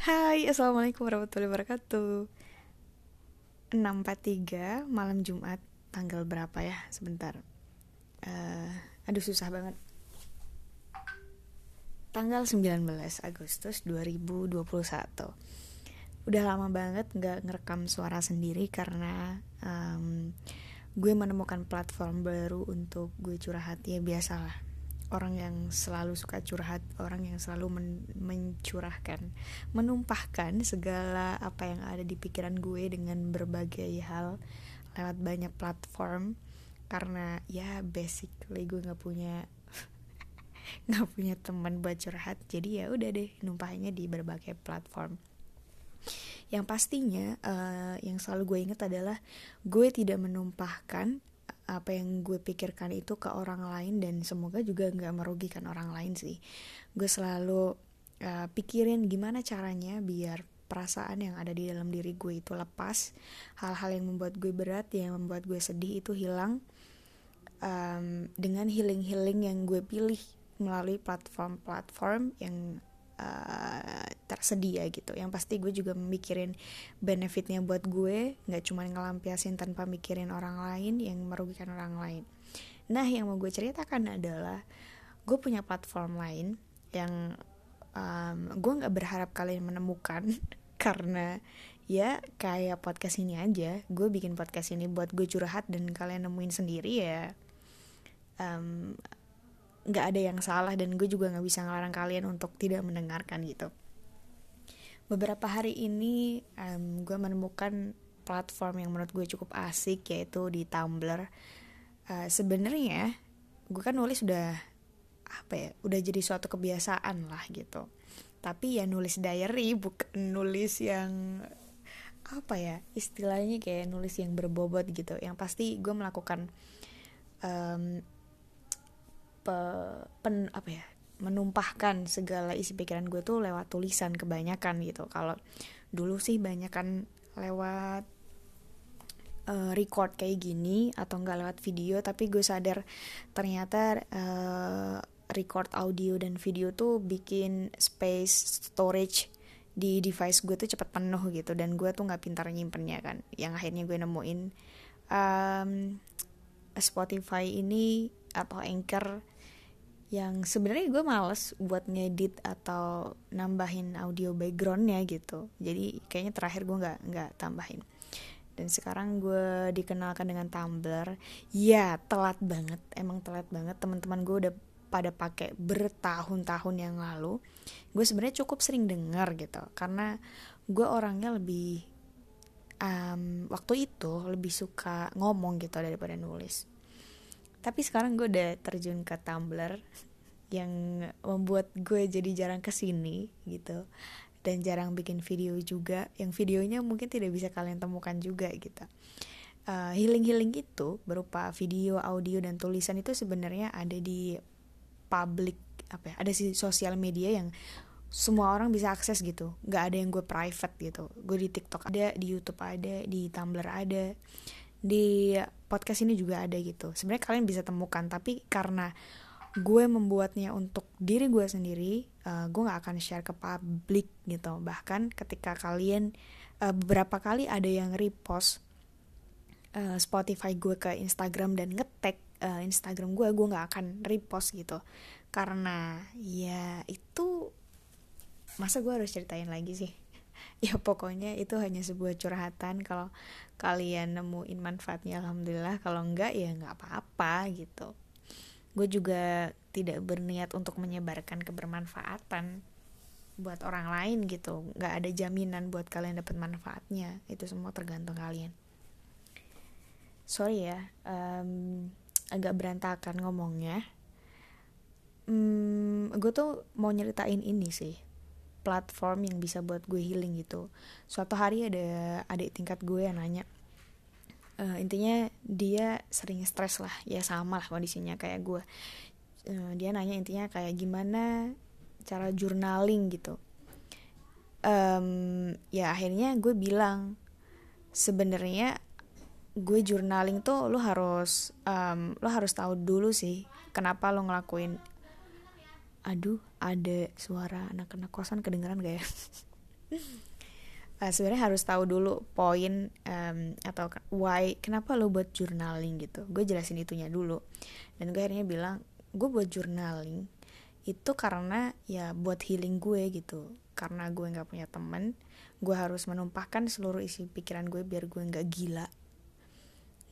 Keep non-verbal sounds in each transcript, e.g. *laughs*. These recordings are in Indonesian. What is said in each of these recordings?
Hai, Assalamualaikum warahmatullahi wabarakatuh. 6.43 malam Jumat Tanggal berapa ya? Sebentar. Uh, Aduh susah banget. Tanggal 19 Agustus 2021 Udah lama banget gak ngerekam suara sendiri Karena um, Gue menemukan platform baru untuk gue curhat. Ya biasalah orang yang selalu suka curhat, orang yang selalu men mencurahkan, menumpahkan segala apa yang ada di pikiran gue dengan berbagai hal lewat banyak platform. Karena ya basically gue nggak punya *laughs* nggak punya teman buat curhat. Jadi ya udah deh numpahinnya di berbagai platform. Yang pastinya uh, yang selalu gue inget adalah gue tidak menumpahkan apa yang gue pikirkan itu ke orang lain dan semoga juga nggak merugikan orang lain sih. Gue selalu uh, pikirin gimana caranya biar perasaan yang ada di dalam diri gue itu lepas hal-hal yang membuat gue berat yang membuat gue sedih itu hilang um, dengan healing-healing yang gue pilih melalui platform-platform yang uh, tersedia gitu. Yang pasti gue juga mikirin benefitnya buat gue nggak cuma ngelampiasin tanpa mikirin orang lain yang merugikan orang lain. Nah yang mau gue ceritakan adalah gue punya platform lain yang um, gue nggak berharap kalian menemukan *laughs* karena ya kayak podcast ini aja. Gue bikin podcast ini buat gue curhat dan kalian nemuin sendiri ya. Um, nggak ada yang salah dan gue juga nggak bisa ngelarang kalian untuk tidak mendengarkan gitu beberapa hari ini um, gue menemukan platform yang menurut gue cukup asik yaitu di Tumblr. Uh, sebenarnya gue kan nulis udah apa ya udah jadi suatu kebiasaan lah gitu. Tapi ya nulis diary bukan nulis yang apa ya istilahnya kayak nulis yang berbobot gitu. Yang pasti gue melakukan um, pe, pen apa ya menumpahkan segala isi pikiran gue tuh lewat tulisan kebanyakan gitu. Kalau dulu sih banyak kan lewat uh, record kayak gini atau enggak lewat video tapi gue sadar ternyata uh, record audio dan video tuh bikin space storage di device gue tuh cepet penuh gitu. Dan gue tuh nggak pintar nyimpennya kan. Yang akhirnya gue nemuin um, Spotify ini atau Anchor yang sebenarnya gue males buat ngedit atau nambahin audio backgroundnya gitu. Jadi kayaknya terakhir gue nggak nggak tambahin. Dan sekarang gue dikenalkan dengan Tumblr. Ya telat banget emang telat banget. Teman-teman gue udah pada pakai bertahun-tahun yang lalu. Gue sebenarnya cukup sering dengar gitu karena gue orangnya lebih um, waktu itu lebih suka ngomong gitu daripada nulis tapi sekarang gue udah terjun ke Tumblr yang membuat gue jadi jarang ke sini gitu. Dan jarang bikin video juga yang videonya mungkin tidak bisa kalian temukan juga gitu. Uh, healing healing itu berupa video audio dan tulisan itu sebenarnya ada di public apa ya ada di sosial media yang semua orang bisa akses gitu. Nggak ada yang gue private gitu. Gue di TikTok ada di YouTube ada di Tumblr ada di podcast ini juga ada gitu. Sebenarnya kalian bisa temukan tapi karena gue membuatnya untuk diri gue sendiri uh, gue nggak akan share ke publik gitu. Bahkan ketika kalian uh, beberapa kali ada yang repost uh, Spotify gue ke Instagram dan ngetek uh, Instagram gue gue nggak akan repost gitu. Karena ya itu masa gue harus ceritain lagi sih *laughs* ya pokoknya itu hanya sebuah curhatan kalau kalian nemuin manfaatnya alhamdulillah. Kalau enggak ya nggak apa-apa gitu. Gue juga tidak berniat untuk menyebarkan kebermanfaatan buat orang lain gitu. Nggak ada jaminan buat kalian dapat manfaatnya. Itu semua tergantung kalian. Sorry ya um, agak berantakan ngomongnya. Um, gue tuh mau nyeritain ini sih platform yang bisa buat gue healing gitu. Suatu hari ada adik tingkat gue yang nanya uh, intinya dia sering stres lah. Ya sama lah kondisinya kayak gue. Uh, dia nanya intinya kayak gimana cara journaling? gitu. Um, ya akhirnya gue bilang sebenarnya gue journaling tuh lo harus um, lo harus tahu dulu sih kenapa lo ngelakuin aduh ada suara anak-anak kosan kedengeran gak ya? Uh, sebenarnya harus tahu dulu poin um, atau why kenapa lo buat journaling gitu. Gue jelasin itunya dulu. Dan gue akhirnya bilang gue buat journaling itu karena ya buat healing gue gitu. Karena gue nggak punya temen gue harus menumpahkan seluruh isi pikiran gue biar gue nggak gila.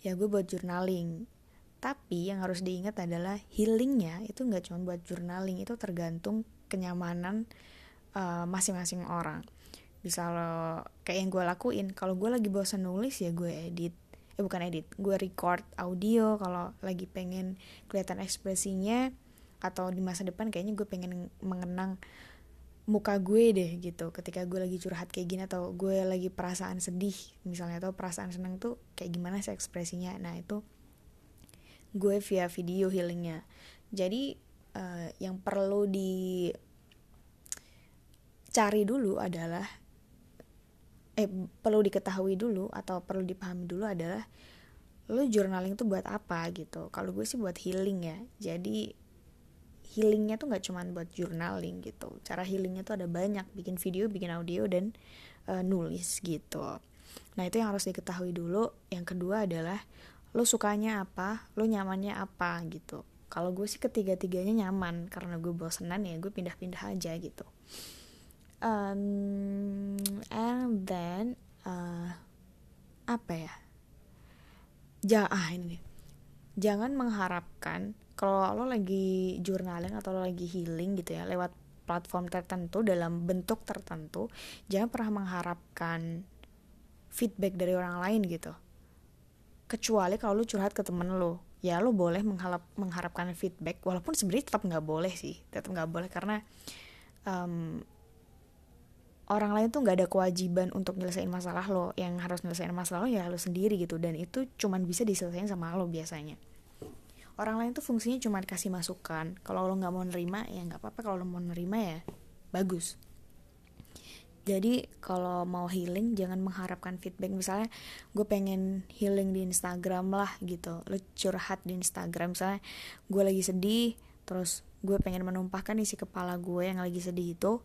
Ya gue buat journaling tapi yang harus diingat adalah healingnya itu nggak cuma buat journaling itu tergantung kenyamanan uh, masing-masing orang. Bisa lo kayak yang gue lakuin kalau gue lagi bosan nulis ya gue edit. Eh bukan edit gue record audio kalau lagi pengen kelihatan ekspresinya atau di masa depan kayaknya gue pengen mengenang muka gue deh gitu. Ketika gue lagi curhat kayak gini atau gue lagi perasaan sedih misalnya atau perasaan seneng tuh kayak gimana sih ekspresinya. Nah itu gue via video healingnya. Jadi uh, yang perlu dicari dulu adalah eh perlu diketahui dulu atau perlu dipahami dulu adalah lo journaling tuh buat apa gitu. Kalau gue sih buat healing ya. Jadi healingnya tuh nggak cuma buat journaling gitu. Cara healingnya tuh ada banyak. Bikin video bikin audio dan uh, nulis gitu. Nah itu yang harus diketahui dulu. Yang kedua adalah lo sukanya apa? Lo nyamannya apa? gitu. Kalau gue sih ketiga-tiganya nyaman karena gue bosenan ya gue pindah-pindah aja gitu. Um, and then uh, apa ya? Ja ah ini nih. Jangan mengharapkan kalau lo lagi journaling atau lo lagi healing gitu ya lewat platform tertentu dalam bentuk tertentu jangan pernah mengharapkan feedback dari orang lain gitu kecuali kalau lo curhat ke temen lo ya lo boleh mengharap mengharapkan feedback walaupun sebenarnya tetap nggak boleh sih. Tetap nggak boleh karena um, orang lain tuh nggak ada kewajiban untuk nyelesain masalah lo. Yang harus nyelesain masalah lo ya lo sendiri gitu. Dan itu cuman bisa diselesain sama lo biasanya. Orang lain tuh fungsinya cuma kasih masukan. Kalau lo nggak mau nerima ya nggak apa-apa. Kalau lo mau nerima ya bagus jadi kalau mau healing jangan mengharapkan feedback. Misalnya gue pengen healing di Instagram lah gitu. Lo curhat di Instagram. Misalnya gue lagi sedih terus gue pengen menumpahkan isi kepala gue yang lagi sedih itu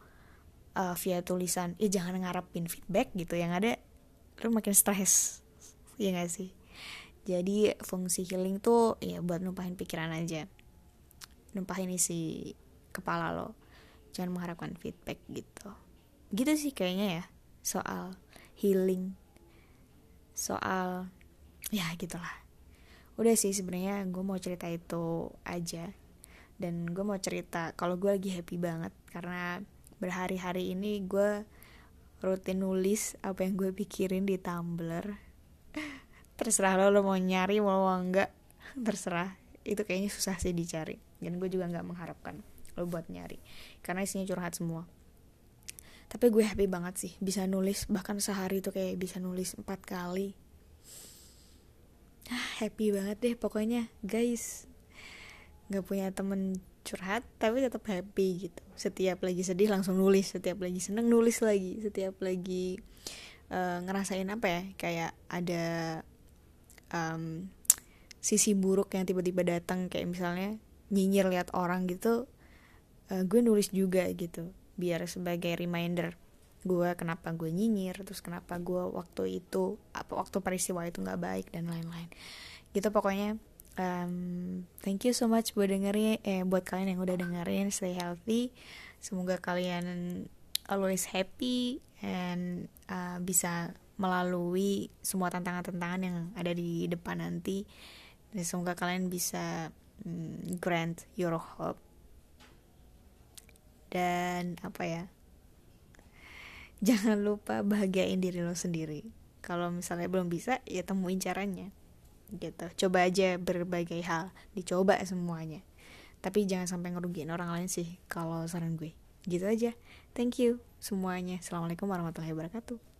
uh, via tulisan ya jangan ngarepin feedback gitu. Yang ada lu makin stres. Ya gak sih? Jadi fungsi healing tuh ya buat numpahin pikiran aja. Numpahin isi kepala lo. Jangan mengharapkan feedback gitu gitu sih kayaknya ya soal healing. Soal ya gitulah. Udah sih sebenarnya gue mau cerita itu aja. Dan gue mau cerita kalau gue lagi happy banget karena berhari-hari ini gue rutin nulis apa yang gue pikirin di Tumblr. *laughs* Terserah lo lo mau nyari mau enggak terserah. Itu kayaknya susah sih dicari. Dan gue juga nggak mengharapkan lo buat nyari karena isinya curhat semua tapi gue happy banget sih bisa nulis bahkan sehari itu kayak bisa nulis empat kali. Ah, happy banget deh pokoknya guys. Nggak punya temen curhat tapi tetap happy gitu. Setiap lagi sedih langsung nulis setiap lagi seneng nulis lagi setiap lagi uh, ngerasain apa ya kayak ada um, sisi buruk yang tiba-tiba datang kayak misalnya nyinyir lihat orang gitu uh, gue nulis juga gitu biar sebagai reminder gue kenapa gue nyinyir terus kenapa gue waktu itu apa waktu peristiwa itu nggak baik dan lain-lain. Gitu pokoknya. Um, thank you so much buat dengerin eh buat kalian yang udah dengerin stay healthy. Semoga kalian always happy and uh, bisa melalui semua tantangan-tantangan yang ada di depan nanti. Dan semoga kalian bisa um, grant your hope dan apa ya? Jangan lupa bahagiain diri lo sendiri. Kalau misalnya belum bisa ya temuin caranya gitu. Coba aja berbagai hal dicoba semuanya. Tapi jangan sampai ngerugiin orang lain sih kalau saran gue. Gitu aja. Thank you semuanya. Assalamualaikum warahmatullahi wabarakatuh